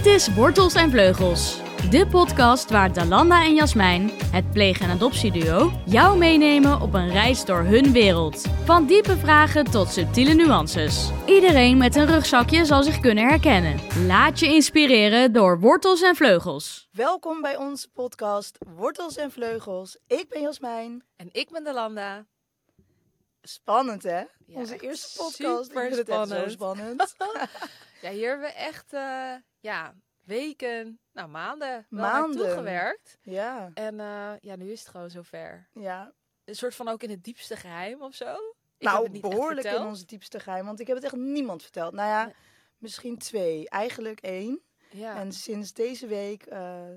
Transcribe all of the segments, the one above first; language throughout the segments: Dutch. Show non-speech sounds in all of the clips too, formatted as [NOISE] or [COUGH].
Dit is Wortels en Vleugels, de podcast waar Dalanda en Jasmijn, het pleeg- en adoptieduo, jou meenemen op een reis door hun wereld. Van diepe vragen tot subtiele nuances. Iedereen met een rugzakje zal zich kunnen herkennen. Laat je inspireren door Wortels en Vleugels. Welkom bij onze podcast Wortels en Vleugels. Ik ben Jasmijn. En ik ben Delanda. Spannend hè? Ja, onze eerste podcast. super ik vind het echt zo spannend. spannend. [LAUGHS] Ja, hier hebben we echt eh, ja, weken, nou maanden, Maanden. naartoe gewerkt. ja, En eh, ja, nu is het gewoon zover. ja. Een soort van ook in het diepste geheim of zo. Ik nou, behoorlijk in onze diepste geheim. Want ik heb het echt niemand verteld. Nou ja, Nee. misschien twee. Eigenlijk één. Ja, En sinds deze week eh,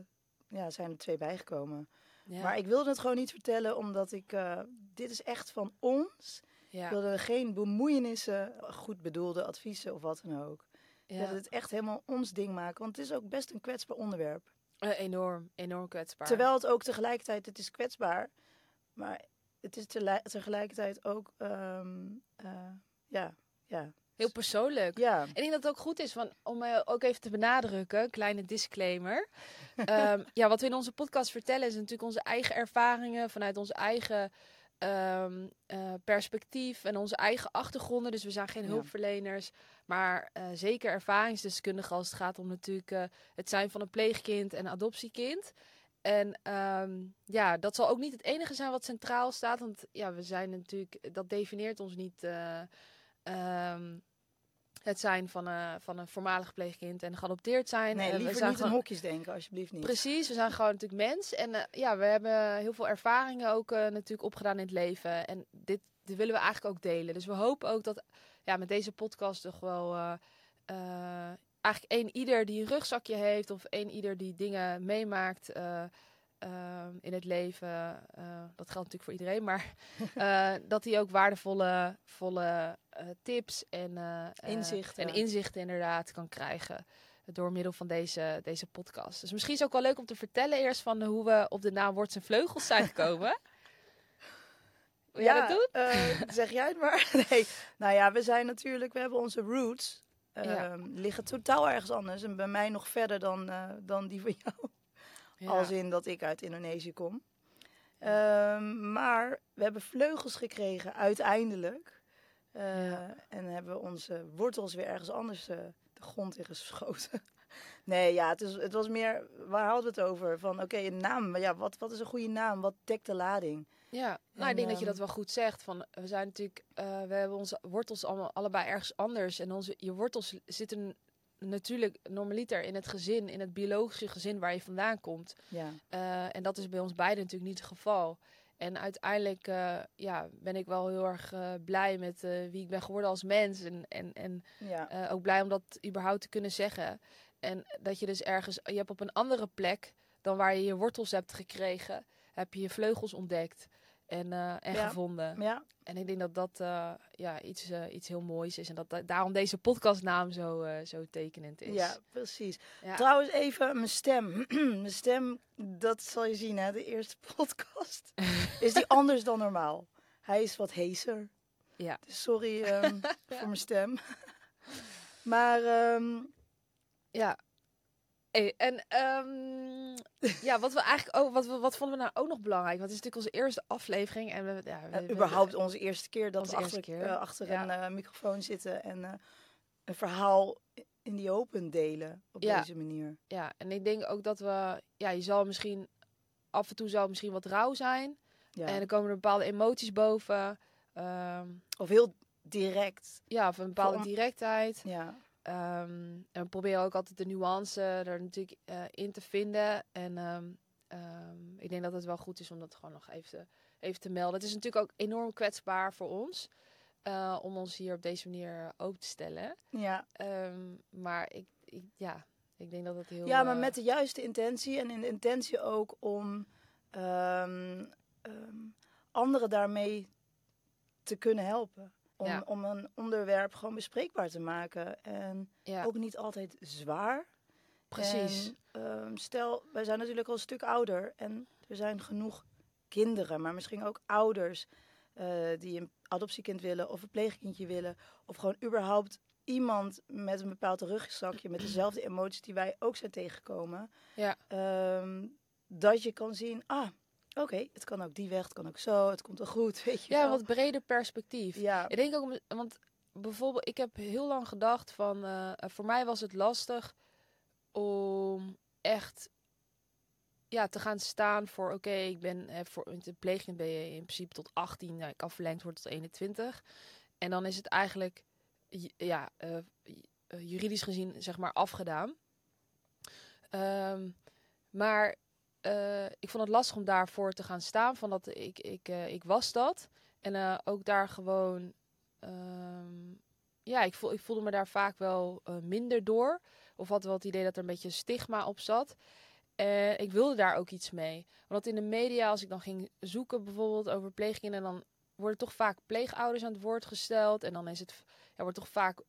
ja, zijn er twee bijgekomen. ja, Maar ik wilde het gewoon niet vertellen, omdat ik... eh, dit is echt van ons. ja, Ik wilde geen bemoeienissen, goed bedoelde adviezen of wat dan ook. Ja. wilde het echt helemaal ons ding maken. Want het is ook best een kwetsbaar onderwerp. Eh, enorm, enorm kwetsbaar. Terwijl het ook tegelijkertijd, het is kwetsbaar, maar het is tegelijkertijd ook, ehm, eh, ja, ja, Heel persoonlijk. ja. Ik denk dat het ook goed is van, om eh, ook even te benadrukken, kleine disclaimer. [LAUGHS] Ehm, ja, wat we in onze podcast vertellen is natuurlijk onze eigen ervaringen vanuit ons eigen ehm, eh, perspectief en onze eigen achtergronden. Dus we zijn geen Ja. Maar eh, zeker ervaringsdeskundigen als het gaat om natuurlijk eh, het zijn van een pleegkind en adoptiekind. En ehm, ja, dat zal ook niet het enige zijn wat centraal staat, want ja, we zijn natuurlijk, dat definieert ons niet. eh, ehm, het zijn van, een van een voormalig pleegkind en geadopteerd zijn. Nee, we zijn niet in gewoon- hokjes denken, alsjeblieft niet. Precies, we zijn gewoon natuurlijk mens. En ja, we hebben heel veel ervaringen ook natuurlijk opgedaan in het leven. En dit, dit willen we eigenlijk ook delen. Dus we hopen ook dat ja, met deze podcast toch wel... eh, eh, eigenlijk één ieder die een rugzakje heeft... of één ieder die dingen meemaakt eh, in het leven... dat geldt natuurlijk voor iedereen, maar... [LAUGHS] dat hij ook waardevolle volle, tips en, Inzichten. en inzichten inderdaad kan krijgen door middel van deze, deze podcast. Dus misschien is het ook wel leuk om te vertellen eerst van hoe we op de naam Worts en Vleugels zijn gekomen. [LAUGHS] Wil jij dat doen? eh, zeg jij het maar. [LAUGHS] nee, nou ja, we zijn natuurlijk, we hebben onze roots. Ja. ehm, liggen totaal ergens anders. En bij mij nog verder dan, eh, dan die van jou. Ja. Als in dat ik uit Indonesië kom. Ehm, maar we hebben vleugels gekregen uiteindelijk. Eh, Ja. En hebben onze wortels weer ergens anders de grond in geschoten. Nee, ja, het, is, het was meer, waar hadden we het over? Van oké, een naam. Maar ja, wat, wat is een goede naam? Wat dekt de lading? Ja, nou, En, ik denk dat je dat ehm, wel goed zegt. Van, we zijn natuurlijk, eh, we hebben onze wortels allemaal allebei ergens anders. En onze, je wortels zitten natuurlijk normaliter in het gezin, in het biologische gezin waar je vandaan komt. Ja, Eh, en dat is bij ons beiden natuurlijk niet het geval. En uiteindelijk eh, ja, ben ik wel heel erg blij met wie ik ben geworden als mens. En, en, en ja, ook blij om dat überhaupt te kunnen zeggen. En dat je dus ergens, je hebt op een andere plek dan waar je je wortels hebt gekregen, heb je je vleugels ontdekt en, eh, en Ja. gevonden. ja. En ik denk dat dat eh, ja, iets, eh, iets heel moois is. En dat da- daarom deze podcastnaam zo, zo tekenend is. ja precies. Ja. Trouwens, even mijn stem. [CLEARS THROAT] mijn stem, dat zal je zien, hè, de eerste [LAUGHS] podcast. is die anders dan normaal? Hij is wat heeser. Ja. Dus sorry ehm, [LAUGHS] voor mijn stem. [LAUGHS] maar ehm, Ja. Hey, en ehm, ja, wat we eigenlijk ook, wat, we, wat vonden we nou ook nog belangrijk? Want het is natuurlijk onze eerste aflevering en we, ja, we, eh, we- überhaupt onze eerste keer dat we achter, keer. eh, achter Ja. een eh, microfoon zitten en een verhaal in die open delen op Ja. deze manier. ja, en ik denk ook dat we, ja, je zal misschien af en toe zal misschien wat rauw zijn Ja. en er komen er bepaalde emoties boven, Ehm, of heel direct. ja, of een bepaalde Voor- directheid. Ja. Ehm, en we proberen ook altijd de nuance er natuurlijk eh, in te vinden. En ehm, ehm, ik denk dat het wel goed is om dat gewoon nog even te, even te melden. Het is natuurlijk ook enorm kwetsbaar voor ons eh, om ons hier op deze manier open te stellen. Ja. Maar ik, ik, ja, ik denk dat het heel... ja, maar eh, met de juiste intentie. En in de intentie ook om anderen daarmee te kunnen helpen. Om, Ja. om een onderwerp gewoon bespreekbaar te maken. En ja, ook niet altijd zwaar. precies. En, ehm, stel, wij zijn natuurlijk al een stuk ouder. En er zijn genoeg kinderen, maar misschien ook ouders. eh, die een adoptiekind willen of een pleegkindje willen. Of gewoon überhaupt iemand met een bepaald rugzakje met dezelfde emoties die wij ook zijn tegengekomen. Ja. Ehm, dat je kan zien, ah, oké, het kan ook die weg, het kan ook zo, het komt wel goed, [LAUGHS] weet je Ja, wel. wat breder perspectief. Ja, Ik denk ook, want bijvoorbeeld, ik heb heel lang gedacht van, eh, voor mij was het lastig om echt ja, te gaan staan voor, oké, ik ben eh, voor in de pleegkind ben je in principe tot 18, nou, ik kan verlengd worden tot 21. En dan is het eigenlijk, ja, eh, eh, juridisch gezien, zeg maar, afgedaan. Ehm, maar eh, ik vond het lastig om daarvoor te gaan staan, van dat ik, ik, eh, ik was dat. En eh, ook daar gewoon, ehm, ja, ik, voel, ik voelde me daar vaak wel minder door. Of had wel het idee dat er een beetje stigma op zat. En ik wilde daar ook iets mee. Want in de media, als ik dan ging zoeken bijvoorbeeld over pleegkinderen, dan worden toch vaak pleegouders aan het woord gesteld. En dan is het, ja, wordt toch vaak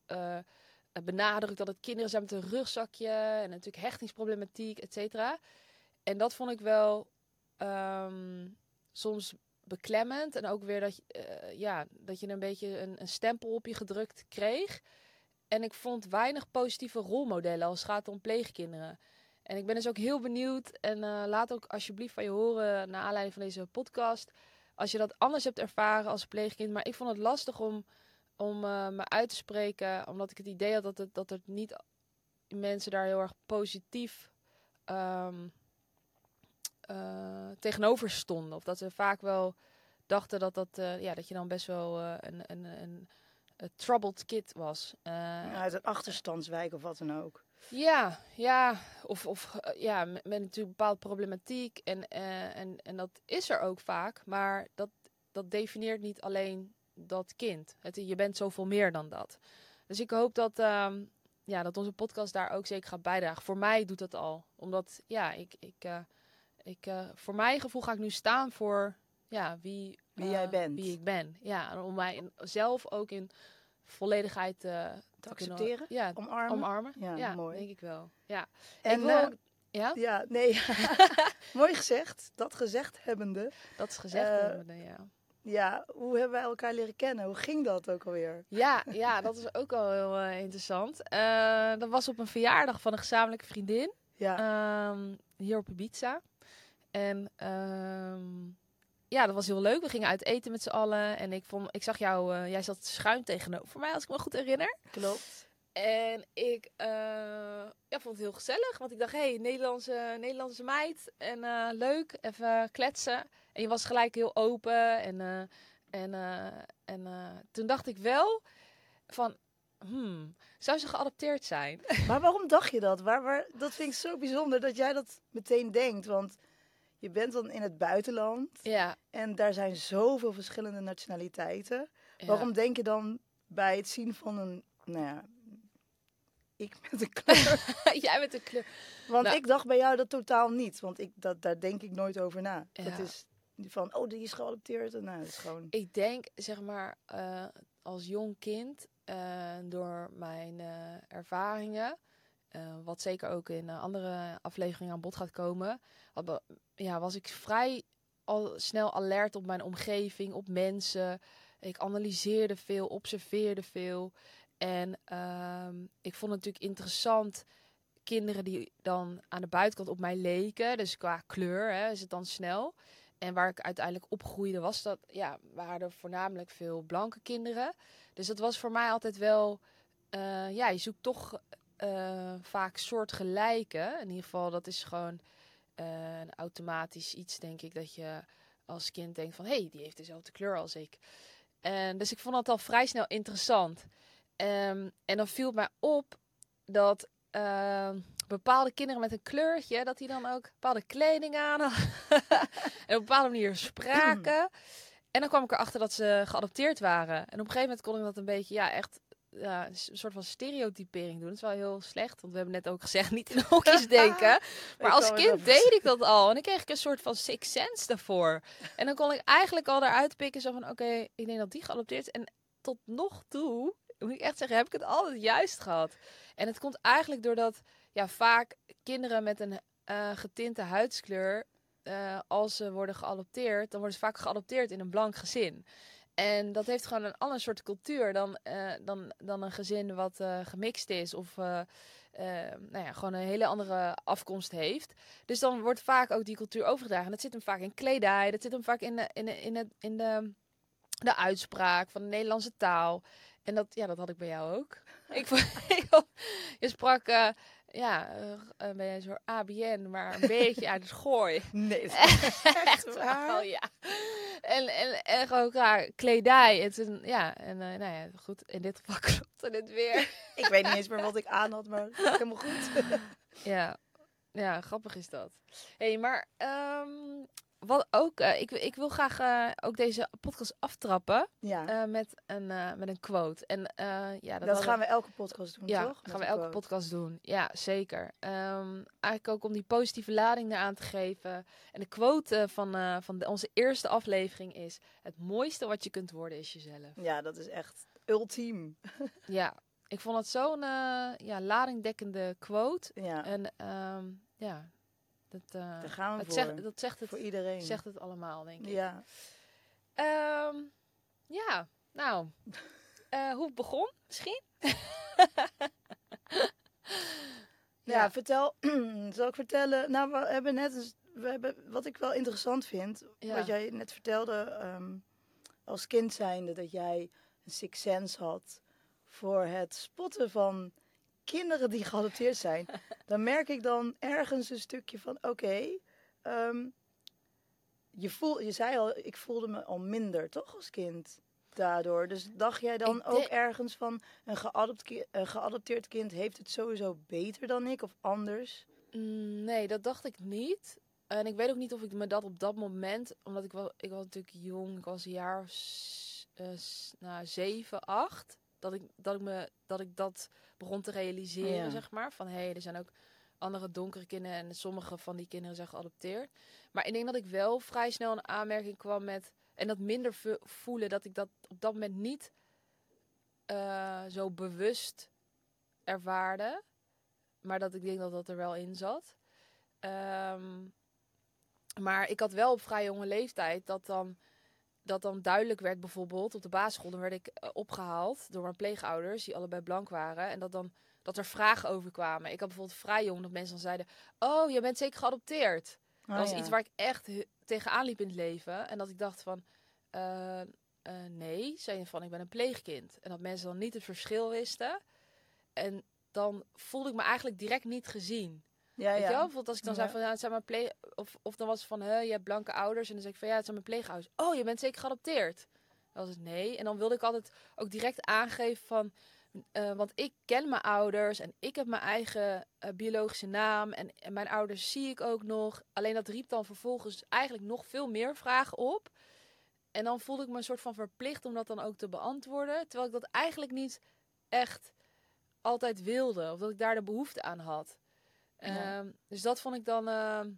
benadrukt dat het kinderen zijn met een rugzakje. En natuurlijk hechtingsproblematiek, et cetera. En dat vond ik wel ehm, soms beklemmend. En ook weer dat, eh, ja, dat je een beetje een, een stempel op je gedrukt kreeg. En ik vond weinig positieve rolmodellen als het gaat om pleegkinderen. En ik ben dus ook heel benieuwd. En eh, laat ook alsjeblieft van je horen, naar aanleiding van deze podcast. Als je dat anders hebt ervaren als pleegkind. Maar ik vond het lastig om, om eh, me uit te spreken. Omdat ik het idee had dat het, dat het niet mensen daar heel erg positief ehm, eh, tegenover stonden. Of dat ze vaak wel dachten dat, dat, eh, ja, dat je dan best wel eh, een, een, een, een troubled kid was. Uit een achterstandswijk of wat dan ook. ja, ja. Of, of ja, met, met natuurlijk bepaalde problematiek. En, en, en dat is er ook vaak. Maar dat, dat definieert niet alleen dat kind. Het, je bent zoveel meer dan dat. Dus ik hoop dat, ehm, ja, dat onze podcast daar ook zeker gaat bijdragen. Voor mij doet dat al. Omdat, ja, ik, ik, ik, eh, voor mijn gevoel ga ik nu staan voor ja, wie, Wie eh, jij bent. Wie ik ben. Ja, en om mij in- zelf ook in volledigheid eh, Te kunnen- accepteren, Ja, omarmen. omarmen. Ja, Ja, mooi. denk ik wel. Ja. En, ik wil ook- ja, Ja, nee. [LAUGHS] Mooi gezegd. Dat gezegd hebbende. dat is gezegd. hebben we, ja. Ja, hoe hebben wij elkaar leren kennen? Hoe ging dat ook alweer? Ja, ja, dat is ook al heel interessant. Dat was op een verjaardag van een gezamenlijke vriendin. Ja, Ehm, hier op Ibiza. En ehm, ja, dat was heel leuk. We gingen uit eten met z'n allen. En ik, vond, ik zag jou, eh, jij zat schuin tegenover mij, als ik me goed herinner. klopt. En ik eh, ja, vond het heel gezellig. Want ik dacht, hé, hey, Nederlandse, Nederlandse meid. En eh, leuk, even kletsen. En je was gelijk heel open. En, en, en toen dacht ik wel van, hmm, zou ze geadopteerd zijn? Maar waarom dacht je dat? Waar, waar, dat vind ik zo bijzonder dat jij dat meteen denkt. Want je bent dan in het buitenland ja. en daar zijn zoveel verschillende nationaliteiten. ja. Waarom denk je dan bij het zien van een, nou ja, ik [LAUGHS] met een kleur? [LAUGHS] Jij met de kleur. Want Nou. ik dacht bij jou dat totaal niet. Want ik, dat, daar denk ik nooit over na. Ja. Dat is van, oh, die is geadopteerd. En nou, dat is gewoon... Ik denk, zeg maar, eh, als jong kind, eh, door mijn eh, ervaringen, eh, wat zeker ook in eh, andere afleveringen aan bod gaat komen, ja, was ik vrij al snel alert op mijn omgeving, op mensen. Ik analyseerde veel, observeerde veel. En ehm, ik vond het natuurlijk interessant kinderen die dan aan de buitenkant op mij leken. Dus qua kleur hè, is het dan snel. En waar ik uiteindelijk opgroeide was dat, ja, waren er voornamelijk veel blanke kinderen. Dus dat was voor mij altijd wel, eh, ja, je zoekt toch eh, vaak soortgelijke. In ieder geval, dat is gewoon eh, een automatisch iets, denk ik, dat je als kind denkt van, hé, hey, die heeft dezelfde kleur als ik. En dus ik vond dat al vrij snel interessant. Ehm, en dan viel het mij op dat ehm, bepaalde kinderen met een kleurtje, dat die dan ook bepaalde kleding aan hadden. [LAUGHS] en op een bepaalde manier spraken. En dan kwam ik erachter dat ze geadopteerd waren. En op een gegeven moment kon ik dat een beetje, ja, echt ja, een soort van stereotypering doen. Dat is wel heel slecht, want we hebben net ook gezegd niet in [LAUGHS] hokjes denken. [LAUGHS] Maar Ik als kind deed ik dat al. En dan kreeg ik een soort van six sense daarvoor. En dan kon ik eigenlijk al daaruit pikken zo van, oké, ik denk dat die geadopteerd is. En tot nog toe, moet ik echt zeggen, heb ik het altijd juist gehad. En het komt eigenlijk doordat ja, vaak kinderen met een eh, getinte huidskleur, eh, als ze worden geadopteerd, dan worden ze vaak geadopteerd in een blank gezin. En dat heeft gewoon een ander soort cultuur dan, eh, dan, dan een gezin wat eh, gemixt is of eh, nou ja, gewoon een hele andere afkomst heeft. Dus dan wordt vaak ook die cultuur overgedragen. Dat zit hem vaak in kledij, dat zit hem vaak in de, in de, in het, in de, de uitspraak van de Nederlandse taal. En dat, ja, dat had ik bij jou ook. ik vond, [LAUGHS] je sprak, ja, eh, ben je zo'n ABN, maar een beetje uit het gooi. [LAUGHS] Nee, dat is [LAUGHS] echt waar. wel, ja. En, en, en gewoon ja, kledij. Het is een, ja, en eh, nou ja, goed, in dit geval [LAUGHS] klopte het weer. Ik weet niet eens meer wat ik aan had, maar helemaal goed. ja. ja, grappig is dat. Hé, hey, maar ehm, wat ook, eh, ik, ik wil graag eh, ook deze podcast aftrappen Ja, eh, met, een, met een quote. En ja, dat, dat, gaan we elke podcast doen, Ja, toch? gaan we elke podcast doen. Ja, zeker. Ehm, eigenlijk ook om die positieve lading eraan te geven. En de quote van, van de, onze eerste aflevering is... Het mooiste wat je kunt worden is jezelf. Ja, dat is echt ultiem. [LAUGHS] Ja, ik vond het zo'n ja, ladingdekkende quote. Ja, En ehm, ja, dat, eh, daar gaan we het voor. zegt, dat zegt het, voor iedereen. zegt het allemaal, denk ik. Ja. Ehm, ja, nou, [LAUGHS] eh, hoe het begon misschien? [LAUGHS] Ja, vertel. [CLEARS THROAT] zal ik vertellen? Nou, we hebben net we hebben, wat ik wel interessant vind, Ja. wat jij net vertelde ehm, als kind zijnde, dat jij een six sense had voor het spotten van kinderen die geadopteerd zijn. dan merk ik dan ergens een stukje van, oké, ehm, je, voel, je zei al, ik voelde me al minder, toch, als kind? Daardoor. Dus dacht jij dan Ik ook denk- ergens van een, geadopte- een geadopteerd kind heeft het sowieso beter dan ik of anders? Mm, Nee, dat dacht ik niet. En ik weet ook niet of ik me dat op dat moment, omdat ik wel, ik was natuurlijk jong, ik was een jaar of s- nou, zeven, acht, dat ik, dat ik me, dat ik dat begon te realiseren, Ja. zeg maar. Van hé, hey, er zijn ook andere donkere kinderen en sommige van die kinderen zijn geadopteerd. Maar ik denk dat ik wel vrij snel in aanmerking kwam met, en dat minder vo- voelen, dat ik dat op dat moment niet eh, zo bewust ervaarde. Maar dat ik denk dat dat er wel in zat. Ehm, maar ik had wel op vrij jonge leeftijd dat dan, dat dan duidelijk werd, bijvoorbeeld op de basisschool, dan werd ik eh, opgehaald door mijn pleegouders, die allebei blank waren. En dat, dan, dat er vragen over kwamen. Ik had bijvoorbeeld vrij jong dat mensen dan zeiden: Oh, jij bent zeker geadopteerd. Oh, dat was ja. iets waar ik echt tegenaan liep in het leven. En dat ik dacht van, eh, eh, nee, zei van, ik ben een pleegkind. En dat mensen dan niet het verschil wisten. En dan voelde ik me eigenlijk direct niet gezien. Ja, Weet je ja. wel? Bijvoorbeeld als ik dan Ja. zei van, ja, het zijn mijn pleeg... Of, of dan was het van, hè, je hebt blanke ouders. En dan zeg ik van, ja, het zijn mijn pleegouders. Oh, je bent zeker geadopteerd. Dan was het nee. En dan wilde ik altijd ook direct aangeven van... eh, want ik ken mijn ouders en ik heb mijn eigen eh, biologische naam. En, en mijn ouders zie ik ook nog. Alleen dat riep dan vervolgens eigenlijk nog veel meer vragen op. En dan voelde ik me een soort van verplicht om dat dan ook te beantwoorden. Terwijl ik dat eigenlijk niet echt altijd wilde. Of dat ik daar de behoefte aan had. Ja. Ehm, dus dat vond ik dan, ehm,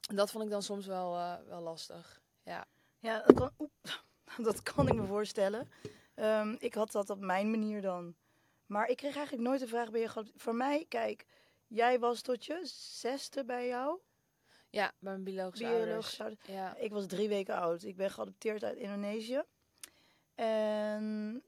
dat vond ik dan soms wel, eh, wel lastig. Ja. Ja, dat kan, oep, [LAUGHS] dat kan ik me voorstellen. Ehm, ik had dat op mijn manier dan. Maar ik kreeg eigenlijk nooit de vraag bij je. Voor mij, kijk, jij was tot je zesde bij jou. ja, bij mijn biologische. Biologische ouders. Ja. Ik was drie weken oud. Ik ben geadopteerd uit Indonesië. En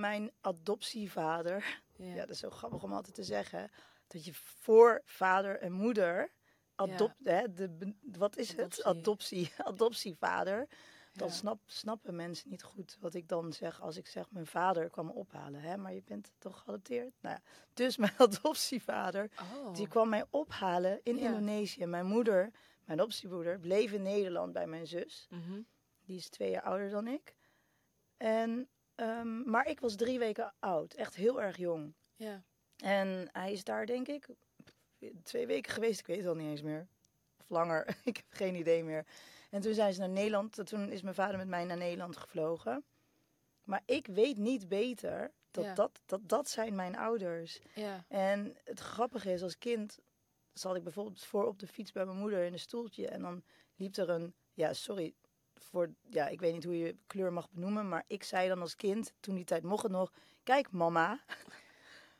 mijn adoptievader, Ja. ja, dat is zo grappig om altijd te zeggen, dat je voor vader en moeder, adopt, hè, de, wat is het? Adoptie. Adoptie, [LAUGHS] adoptievader. Dan Ja. snap, snappen mensen niet goed wat ik dan zeg als ik zeg mijn vader kwam me ophalen. Hè? Maar je bent toch geadopteerd? Nou ja, dus [LAUGHS] mijn adoptievader, Oh. die kwam mij ophalen in Ja. Indonesië. Mijn moeder, mijn adoptiebroeder, bleef in Nederland bij mijn zus. Mhm. Die is twee jaar ouder dan ik. En, ehm, maar ik was drie weken oud, echt heel erg jong. Ja. En hij is daar, denk ik, twee weken geweest. Ik weet het al niet eens meer. Of langer. [LAUGHS] ik heb geen idee meer. En toen zijn ze naar Nederland. Toen is mijn vader met mij naar Nederland gevlogen. Maar ik weet niet beter dat, Ja. dat, dat, dat zijn mijn ouders. Ja. En het grappige is, als kind zat ik bijvoorbeeld voor op de fiets bij mijn moeder in een stoeltje. En dan liep er een, ja, sorry, voor, ja, ik weet niet hoe je kleur mag benoemen. Maar ik zei dan als kind, toen die tijd mocht het nog, kijk mama,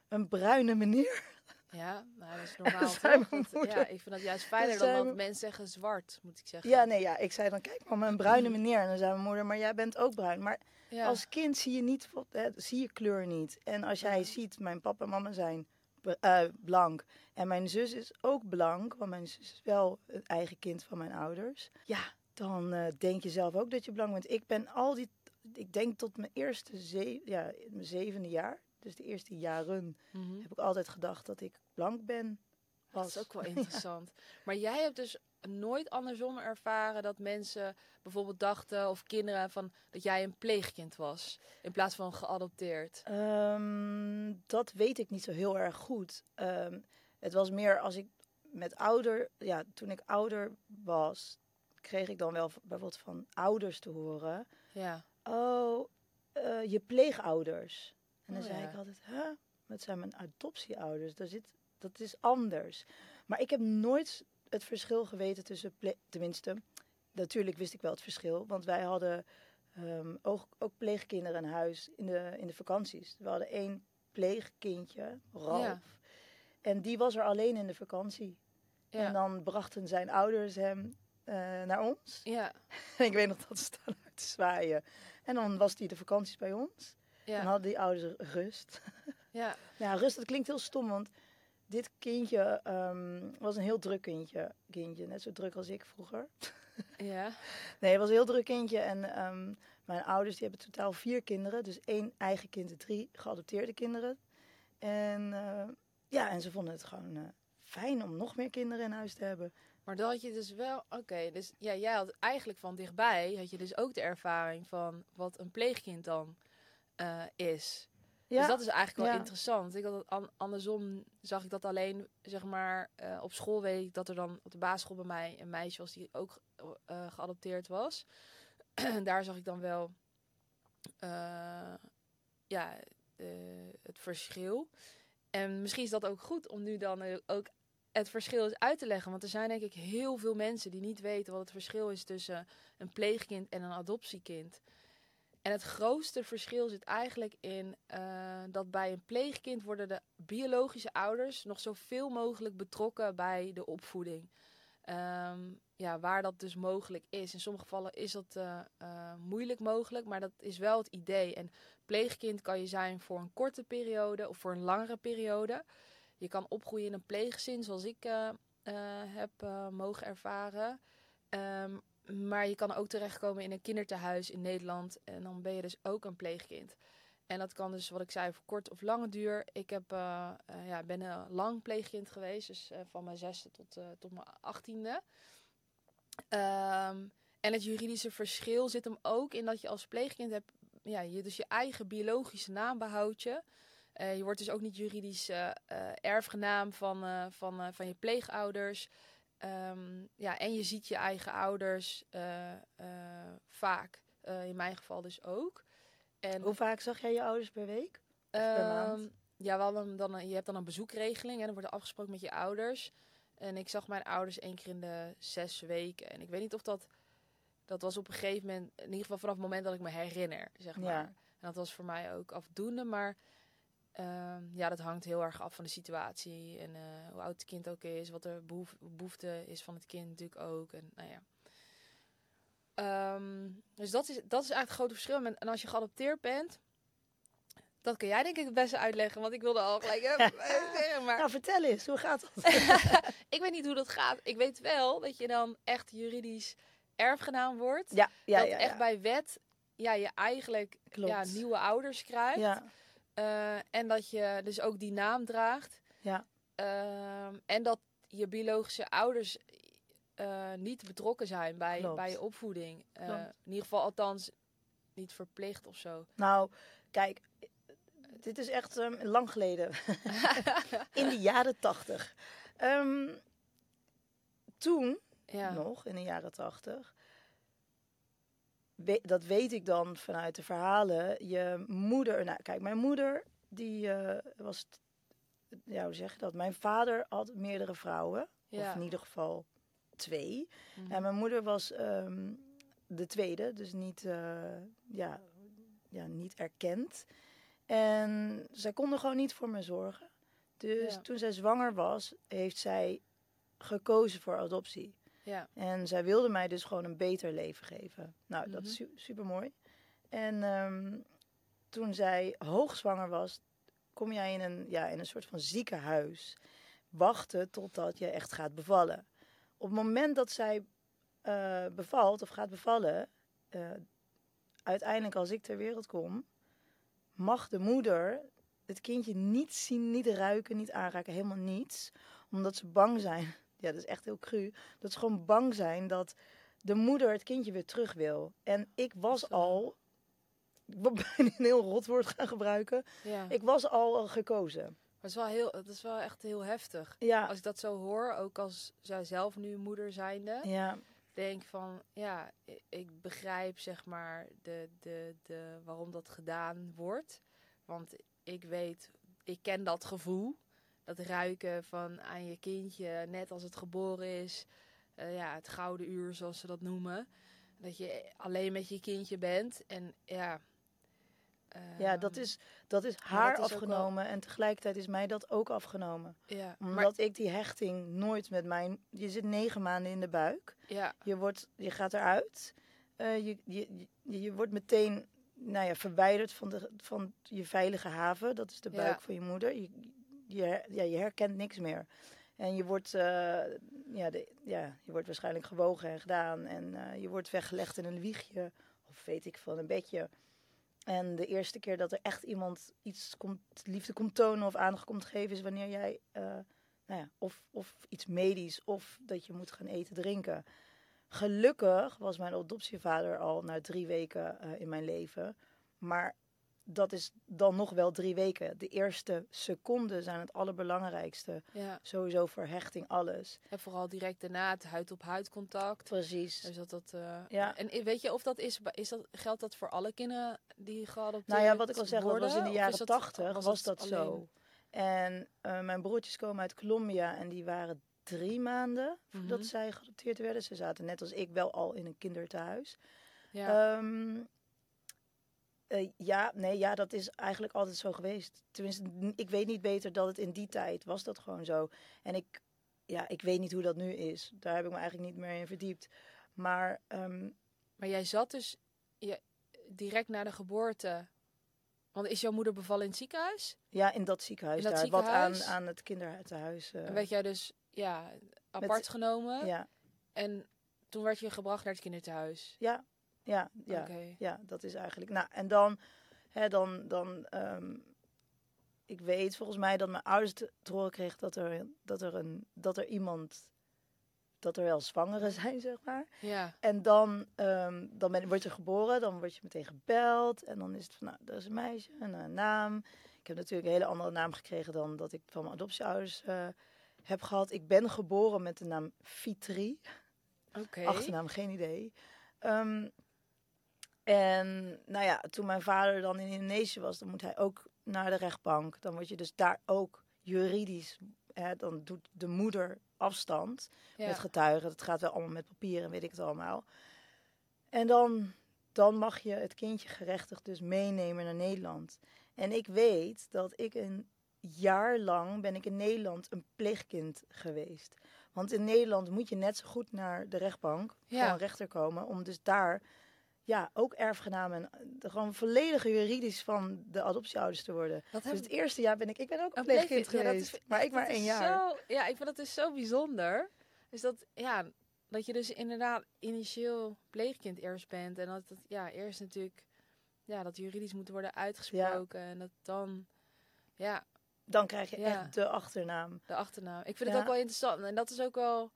een bruine meneer. Ja, nou, dat is [LAUGHS] normaal. toch? Dat- ja, ik vind dat juist fijner dan dat mensen zeggen zwart, moet ik zeggen. Ja, nee, ja. Ik zei dan, kijk mama, een bruine meneer. En dan zei mijn moeder, maar jij bent ook bruin. Maar Ja. als kind zie je niet, hè, zie je kleur niet. En als jij Ja. ziet, mijn papa en mama zijn eh, blank. En mijn zus is ook blank, want mijn zus is wel het eigen kind van mijn ouders. Ja, dan eh, denk je zelf ook dat je blank bent. Ik ben al die, ik denk tot mijn eerste, ze ja, mijn zevende jaar, dus de eerste jaren, Mhm. heb ik altijd gedacht dat ik blank ben. Dat is was. ook wel [LAUGHS] interessant. Maar jij hebt dus nooit andersom ervaren dat mensen bijvoorbeeld dachten, of kinderen, van dat jij een pleegkind was, in plaats van geadopteerd. Ehm, dat weet ik niet zo heel erg goed. Ehm, het was meer als ik met ouder, ja, toen ik ouder was, kreeg ik dan wel bijvoorbeeld van ouders te horen: Ja. Oh, eh, je pleegouders. En dan Oh, zei ja. ik altijd: Huh? Dat zijn mijn adoptieouders. Daar zit, dat is anders. Maar ik heb nooit het verschil geweten tussen, tenminste, natuurlijk wist ik wel het verschil, want wij hadden ehm, ook, ook pleegkinderen in huis in de, in de vakanties. We hadden één pleegkindje, Ralf. Ja. En die was er alleen in de vakantie. Ja. En dan brachten zijn ouders hem eh, naar ons. ja. En [LAUGHS] ik weet nog dat ze staan uit te zwaaien. En dan was hij de vakanties bij ons. En Ja. hadden die ouders rust. Ja. [LAUGHS] Ja, rust, dat klinkt heel stom, want dit kindje ehm, was een heel druk kindje, kindje. Net zo druk als ik vroeger. [LAUGHS] Ja. Nee, het was een heel druk kindje. En ehm, mijn ouders die hebben totaal vier kinderen. Dus één eigen kind en drie geadopteerde kinderen. En eh, ja, en ze vonden het gewoon eh, fijn om nog meer kinderen in huis te hebben. Maar dan had je dus wel, oké, dus ja, jij had eigenlijk van dichtbij, had je dus ook de ervaring van wat een pleegkind dan eh, is. Ja, Dus dat is eigenlijk wel ja. interessant. Ik had andersom zag ik dat alleen, zeg maar, eh, op school weet ik dat er dan op de basisschool bij mij een meisje was die ook eh, geadopteerd was. [CLEARS THROAT] Daar zag ik dan wel, ja, het verschil. En misschien is dat ook goed om nu dan ook het verschil uit te leggen. Want er zijn denk ik heel veel mensen die niet weten wat het verschil is tussen een pleegkind en een adoptiekind. En het grootste verschil zit eigenlijk in eh, dat bij een pleegkind worden de biologische ouders nog zoveel mogelijk betrokken bij de opvoeding. Ehm, ja, waar dat dus mogelijk is. In sommige gevallen is dat eh, eh, moeilijk mogelijk, maar dat is wel het idee. En pleegkind kan je zijn voor een korte periode of voor een langere periode. Je kan opgroeien in een pleeggezin, zoals ik heb mogen ervaren. Ehm, maar je kan ook terechtkomen in een kinderthuis in Nederland. En dan ben je dus ook een pleegkind. En dat kan dus, wat ik zei, voor kort of lange duur. Ik heb, eh, eh, ja, ben een lang pleegkind geweest. Dus eh, van mijn zesde tot, tot mijn achttiende. Ehm, en het juridische verschil zit hem ook in dat je als pleegkind hebt... Ja, je dus je eigen biologische naam behoudt je. Je wordt dus ook niet juridisch erfgenaam van, van, van je pleegouders. Ehm, ja, en je ziet je eigen ouders eh, eh, vaak. Eh, in mijn geval dus ook. En, Hoe vaak zag jij je ouders per week? per maand? Ehm, ja, we hadden dan je hebt dan een bezoekregeling en dan wordt er afgesproken met je ouders. En ik zag mijn ouders één keer in de zes weken. En ik weet niet of dat... Dat was op een gegeven moment, in ieder geval vanaf het moment dat ik me herinner, zeg maar. Ja. En dat was voor mij ook afdoende, maar ehm, ja, dat hangt heel erg af van de situatie. En eh, hoe oud het kind ook is, wat de behoef- behoefte is van het kind natuurlijk ook. En nou ja. Ehm, dus dat is, dat is eigenlijk het grote verschil. En, als je geadopteerd bent, dat kun jij denk ik het beste uitleggen. Want ik wilde al gelijk eh, [LAUGHS] zeggen, maar Nou, vertel eens, hoe gaat dat? [LAUGHS] ik weet niet hoe dat gaat. Ik weet wel dat je dan echt juridisch erfgenaam wordt. ja, ja, dat ja. echt bij wet ja, je eigenlijk Klopt. ja, nieuwe ouders krijgt. Ja, Eh, en dat je dus ook die naam draagt. ja, Ehm, en dat je biologische ouders eh, niet betrokken zijn bij, Klopt. bij je opvoeding. Eh, in ieder geval althans niet verplicht of zo. nou, kijk, dit is echt ehm, lang geleden. [LAUGHS] in de jaren tachtig. Ehm, toen, Ja. nog, in de jaren tachtig... we- dat weet ik dan vanuit de verhalen. Je moeder, nou kijk, mijn moeder, die eh, was, ja, hoe zeg je dat? Mijn vader had meerdere vrouwen, Ja. of in ieder geval twee. Mhm. En mijn moeder was ehm, de tweede, dus niet, eh, ja, ja, niet erkend. En zij konden gewoon niet voor me zorgen. Dus Ja. toen zij zwanger was, heeft zij gekozen voor adoptie. Ja. En zij wilde mij dus gewoon een beter leven geven. Nou, dat is Mhm. super mooi. En ehm, toen zij hoogzwanger was, kom jij in een, ja, in een soort van ziekenhuis. Wachten totdat je echt gaat bevallen. Op het moment dat zij eh, bevalt of gaat bevallen, eh, uiteindelijk als ik ter wereld kom, mag de moeder het kindje niet zien, niet ruiken, niet aanraken, helemaal niets. Omdat ze bang zijn, ja dat is echt heel cru, dat ze gewoon bang zijn dat de moeder het kindje weer terug wil. En ik was al, ik [LAUGHS] bijna een heel rot woord gaan gebruiken, ja. ik was al gekozen. Maar het is wel heel, het is wel echt heel heftig. Ja, Als ik dat zo hoor, ook als zij zelf nu moeder zijnde, ja, denk van ja, ik begrijp zeg maar de, de, de, waarom dat gedaan wordt. Want ik weet, ik ken dat gevoel. Dat ruiken van aan je kindje, net als het geboren is. Eh, ja, het gouden uur zoals ze dat noemen. Dat je alleen met je kindje bent. En ja. ja dat, ehm, is, dat is dat haar is afgenomen en tegelijkertijd is mij dat ook afgenomen. Ja, maar, Omdat ik die hechting nooit met mijn... Je zit negen maanden in de buik. ja, Je, wordt, je gaat eruit. Eh, je, je, je, je wordt meteen nou ja, verwijderd van, de, van je veilige haven. Dat is de Ja. buik van je moeder. Je, je, ja, je herkent niks meer. En je wordt, eh, ja, de, ja, je wordt waarschijnlijk gewogen en gedaan. En eh, je wordt weggelegd in een wiegje. Of weet ik van een bedje. En de eerste keer dat er echt iemand iets komt, liefde komt tonen of aandacht komt geven... is wanneer jij, eh, nou ja, of, of iets medisch of dat je moet gaan eten, drinken... Gelukkig was mijn adoptievader al na drie weken in mijn leven. Maar dat is dan nog wel drie weken. De eerste seconden zijn het allerbelangrijkste. ja. Sowieso voor hechting, alles. En vooral direct daarna het huid-op-huid contact. Precies. Dus dat dat. eh, Ja. En weet je of dat is, is dat, geldt dat voor alle kinderen die geadopteerd Nou ja, wat ik al zeg, dat was in de jaren tachtig, was, dat zo. En eh, mijn broertjes komen uit Colombia en die waren drie maanden voordat Mhm. zij geadopteerd werden. Ze zaten net als ik wel al in een kinderthuis. Ja, Ehm, eh, ja, nee, ja, dat is eigenlijk altijd zo geweest. Tenminste, ik weet niet beter dat het in die tijd was dat gewoon zo. En ik, ja, ik weet niet hoe dat nu is. Daar heb ik me eigenlijk niet meer in verdiept. Maar ehm, maar jij zat dus je, direct na de geboorte. Want is jouw moeder bevallen in het ziekenhuis? ja, in dat ziekenhuis In dat daar, wat aan, ziekenhuis? aan het kinderhuis. En werd jij dus ja, apart genomen? ja, En toen werd je gebracht naar het kinderthuis. ja, ja, ja. Ja, dat is eigenlijk. Nou, en dan, hè, dan, dan ehm, ik weet volgens mij dat mijn ouders te, horen kregen dat er, dat er een, dat er iemand, dat er wel zwangeren [LAUGHS] zijn, zeg maar. Ja, En dan, ehm, dan ben, word je geboren, dan word je meteen gebeld en dan is het van, nou, dat is een meisje en een naam. Ik heb natuurlijk een hele andere naam gekregen dan dat ik van mijn adoptieouders eh, heb gehad. Ik ben geboren met de naam Fitri. oké. Achternaam, geen idee. Ehm, en nou ja, toen mijn vader dan in Indonesië was, dan moet hij ook naar de rechtbank. Dan word je dus daar ook juridisch, hè, dan doet de moeder afstand Ja. met getuigen. Dat gaat wel allemaal met papier en weet ik het allemaal. En dan, dan mag je het kindje gerechtigd dus meenemen naar Nederland. En ik weet dat ik een jaar lang ben ik in Nederland een pleegkind geweest. Want in Nederland moet je net zo goed naar de rechtbank Ja. een rechter komen. Om dus daar ja, ook erfgenaam en eh, gewoon volledig juridisch van de adoptieouders te worden. Dat Dus het eerste jaar ben ik, ik ben ook een pleegkind ja, geweest. is- maar ik maar één jaar. Zo, ja, ik vind dat dus zo bijzonder. Dus dat, ja, dat je dus inderdaad initieel pleegkind eerst bent. En dat het, ja, eerst natuurlijk, ja, dat juridisch moet worden uitgesproken. En dat dan, ja, Dan krijg je Ja. echt de achternaam. de achternaam. Ik vind het ook wel interessant. En dat is ook wel,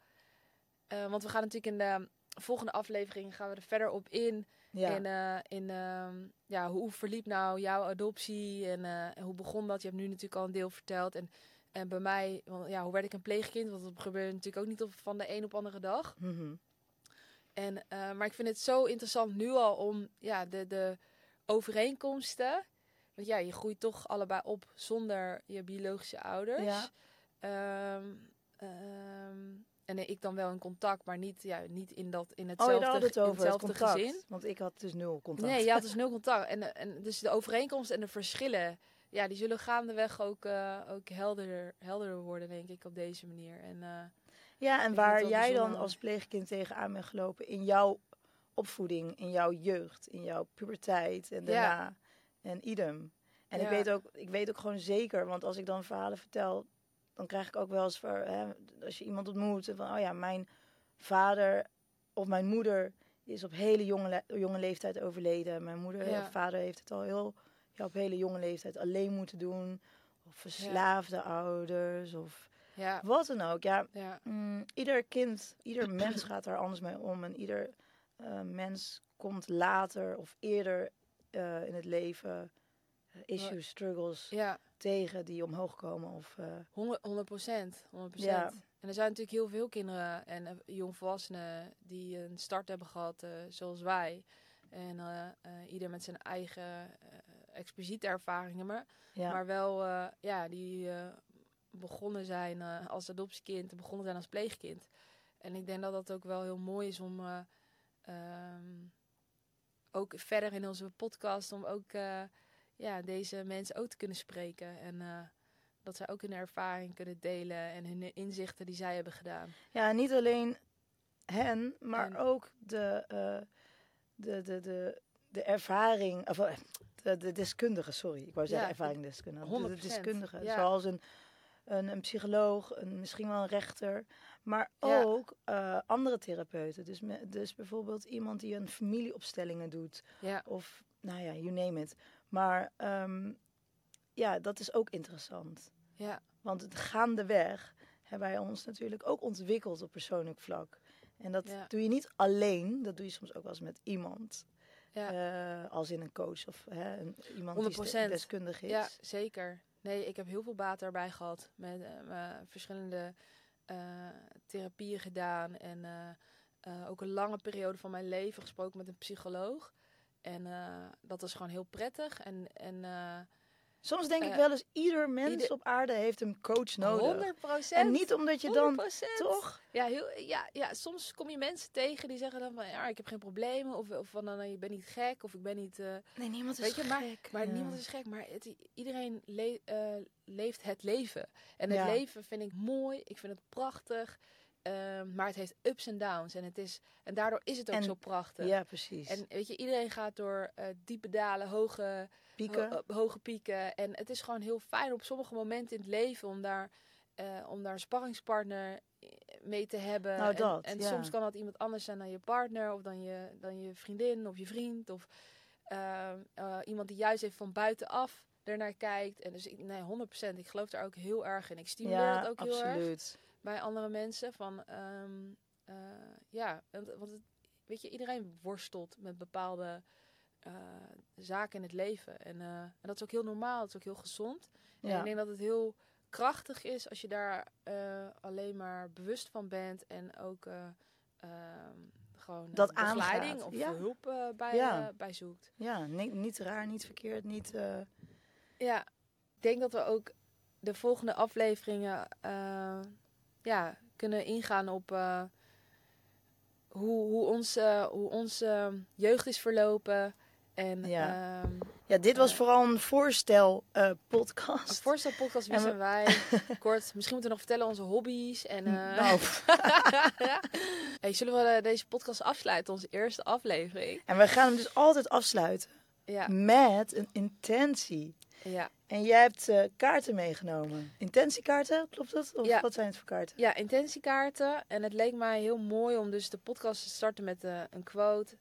eh, want we gaan natuurlijk in de volgende aflevering gaan we er verder op in. Ja. In, eh, in ehm, ja, hoe verliep nou jouw adoptie en, eh, en hoe begon dat? Je hebt nu natuurlijk al een deel verteld. En, en bij mij, want, ja, hoe werd ik een pleegkind? Want dat gebeurde natuurlijk ook niet op, van de een op andere dag. Mhm. En, eh, maar ik vind het zo interessant nu al om ja, de, de overeenkomsten. Want ja, je groeit toch allebei op zonder je biologische ouders. Ja. Ehm, ehm, en ik dan wel in contact, maar niet, ja, niet in, dat, in Oh, hetzelfde, had het in over het hetzelfde contact. gezin. Want ik had dus nul contact. Nee, je had dus [LAUGHS] nul contact. En, eh, en dus de overeenkomsten en de verschillen ja, die zullen gaandeweg ook, eh, ook helderder, helderder worden, denk ik, op deze manier. En, eh, Ja, en waar jij dan als pleegkind tegenaan bent gelopen in jouw opvoeding, in jouw jeugd, in jouw puberteit en Ja. daarna. En idem. En ik, Ja. weet ook, ik weet ook gewoon zeker, want als ik dan verhalen vertel, dan krijg ik ook wel eens voor, hè, als je iemand ontmoet, van oh ja, mijn vader of mijn moeder is op hele jonge, le- jonge leeftijd overleden. Mijn moeder Ja. of vader heeft het al heel, ja, op hele jonge leeftijd alleen moeten doen. Of verslaafde ouders, of ja, wat dan ook. Ja, ja, Mm, ieder kind, ieder mens gaat daar anders mee om. En ieder eh, mens komt later of eerder eh, in het leven issues, struggles ja. tegen die omhoog komen. Of, eh, 100 100 procent. 100 Ja. En er zijn natuurlijk heel veel kinderen en eh, jongvolwassenen die een start hebben gehad eh, zoals wij. En eh, eh, ieder met zijn eigen eh, expliciete ervaringen. Maar, ja. maar wel, eh, ja, die eh, begonnen zijn eh, als adoptiekind en begonnen zijn als pleegkind. En ik denk dat dat ook wel heel mooi is om eh, ehm, ook verder in onze podcast, om ook eh, ja, deze mensen ook te kunnen spreken. En eh, dat zij ook hun ervaring kunnen delen en hun inzichten die zij hebben gedaan. ja, niet alleen hen, maar En- ook de, eh, de, de, de, de ervaring, of, eh, de, de deskundige, sorry. Ik wou zeggen Ja, ervaring deskundige. De- De 100%, deskundige, ja. zoals een, een, een psycholoog, een, misschien wel een rechter. Maar Ja. ook andere therapeuten. Dus, me- dus bijvoorbeeld iemand die een familieopstellingen doet. Ja, Of, nou ja, you name it. Maar ehm, ja, dat is ook interessant. ja, Want het gaandeweg hebben wij ons natuurlijk ook ontwikkeld op persoonlijk vlak. En dat Ja. doe je niet alleen, dat doe je soms ook wel eens met iemand. ja. Eh, als in een coach of hè, een, iemand 100%. die deskundig is. Ja, zeker. Nee, ik heb heel veel baat erbij gehad. Met mijn verschillende eh, therapieën gedaan. En ook een lange periode van mijn leven gesproken met een psycholoog. En eh, dat was gewoon heel prettig. En, en eh Soms denk ik Eh, wel eens, ieder mens ieder- op aarde heeft een coach nodig. 100 procent. En niet omdat je dan, toch? Ja, heel, ja, ja, soms kom je mensen tegen die zeggen dan van... Ja, ik heb geen problemen. Of, of van, dan, je bent niet gek. Of ik ben niet... Nee, niemand is Weet je, maar- gek. Maar Ja. niemand is gek, maar het, iedereen le- leeft het leven. En het Ja. leven vind ik mooi, ik vind het prachtig. Ehm, maar het heeft ups en downs. En, het is, en daardoor is het ook En- zo prachtig. Ja, precies. En weet je, iedereen gaat door eh, diepe dalen, hoge, Pieken. ho- eh, hoge pieken. En het is gewoon heel fijn op sommige momenten in het leven om daar, eh, om daar een sparringspartner mee te hebben. Nou, En- dat, en ja. soms kan dat iemand anders zijn dan je partner of dan je, dan je vriendin of je vriend. Of ehm, eh, iemand die juist even van buitenaf ernaar kijkt. En dus ik, nee, 100%. Ik geloof daar ook heel erg in. Ik stimuleer ja, dat ook heel erg absoluut. Bij andere mensen. Van, ehm, eh, ja, want, want het, weet je, iedereen worstelt met bepaalde eh, zaken in het leven. En, eh, en dat is ook heel normaal, dat is ook heel gezond. En ik denk dat het heel krachtig is als je daar alleen maar bewust van bent. En ook eh, ehm, gewoon Dat begeleiding of ja. hulp bij, Ja. bij zoekt. Ja, ni- niet raar, niet verkeerd, niet... Ja, ik denk dat we ook de volgende afleveringen ja, kunnen ingaan op eh, hoe, hoe ons, eh, hoe ons eh, jeugd is verlopen. En Ja. ehm, Ja, dit was Eh. vooral een voorstel eh, een podcast. voorstelpodcast, wie En we- zijn wij? [LAUGHS] Kort, misschien moeten we nog vertellen onze hobby's. En, Nou, [LAUGHS] [LAUGHS] hey, zullen we deze podcast afsluiten, onze eerste aflevering? en we gaan hem dus altijd afsluiten Ja, met een intentie. ja. En jij hebt eh, kaarten meegenomen. Intentiekaarten, klopt dat? Of Ja. wat zijn het voor kaarten? Ja, intentiekaarten. En het leek mij heel mooi om dus de podcast te starten met eh, een quote.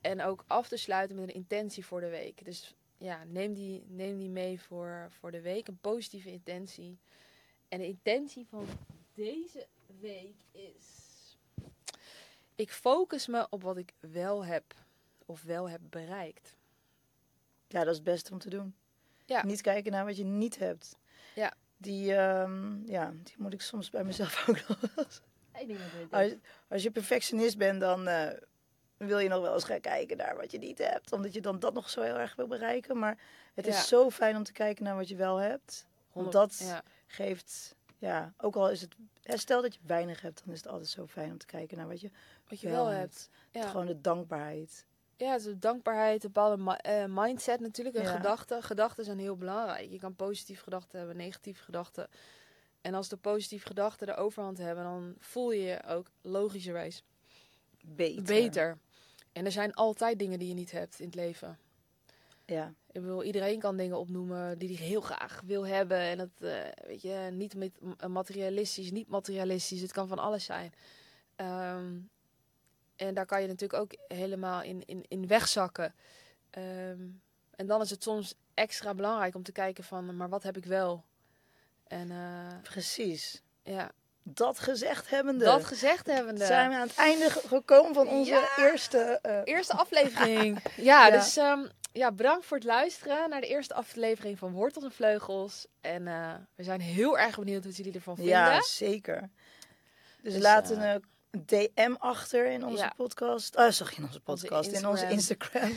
En ook af te sluiten met een intentie voor de week. Dus ja, neem die, neem die mee voor, voor de week. Een positieve intentie. En de intentie van deze week is... Ik focus me op wat ik wel heb. Of wel heb bereikt. Ja, dat is het beste om te doen. Ja. Niet kijken naar wat je niet hebt. Ja. Die, ehm, ja, die moet ik soms bij mezelf [LAUGHS] ook nog eens. Ik denk dat we Als, als je perfectionist bent, dan eh, wil je nog wel eens gaan kijken naar wat je niet hebt. Omdat je dan dat nog zo heel erg wil bereiken. Maar het Ja. is zo fijn om te kijken naar wat je wel hebt. Want dat Ja, geeft, ja, ook al is het, stel dat je weinig hebt, dan is het altijd zo fijn om te kijken naar wat je wat je wel wel hebt. hebt. Ja. Gewoon de dankbaarheid. Ja, een dankbaarheid, een bepaalde eh, mindset natuurlijk, en Ja. gedachten. Gedachten zijn heel belangrijk. Je kan positieve gedachten hebben, negatieve gedachten. En als de positieve gedachten de overhand hebben, dan voel je je ook logischerwijs Beter. beter. En er zijn altijd dingen die je niet hebt in het leven. Ja. Ik bedoel, iedereen kan dingen opnoemen die hij heel graag wil hebben. En dat, eh, weet je, niet met, materialistisch, niet materialistisch. Het kan van alles zijn. Ehm, en daar kan je natuurlijk ook helemaal in, in, in wegzakken. Ehm, en dan is het soms extra belangrijk om te kijken van, maar wat heb ik wel? En eh, Precies. ja, Dat gezegd hebbende. dat gezegd hebbende. zijn we aan het einde ge- gekomen van onze Ja. eerste... eh, Eerste aflevering. [LAUGHS] ja, Ja. dus ehm, ja, bedankt voor het luisteren naar de eerste aflevering van Wortels en Vleugels. En eh, we zijn heel erg benieuwd wat jullie ervan vinden. ja, zeker. Dus, Dus, laat een DM achter in onze Ja. podcast. Ah, zag je in onze Onze podcast? in onze Instagram.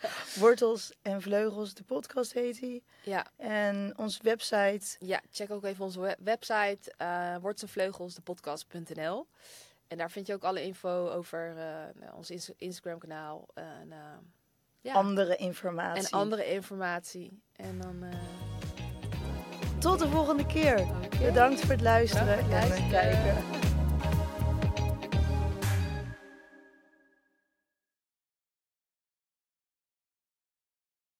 [LAUGHS] Wortels en Vleugels, de podcast heet die. Ja, En onze website. ja, check ook even onze we- website, uh, wortelsenvleugelsdepodcast.nl. En daar vind je ook alle info over eh, nou, ons Ins- Instagram kanaal. En, eh, ja. Andere informatie. en andere informatie. En dan... eh, Tot de volgende keer. Bedankt voor het luisteren voor het en luisteren. kijken.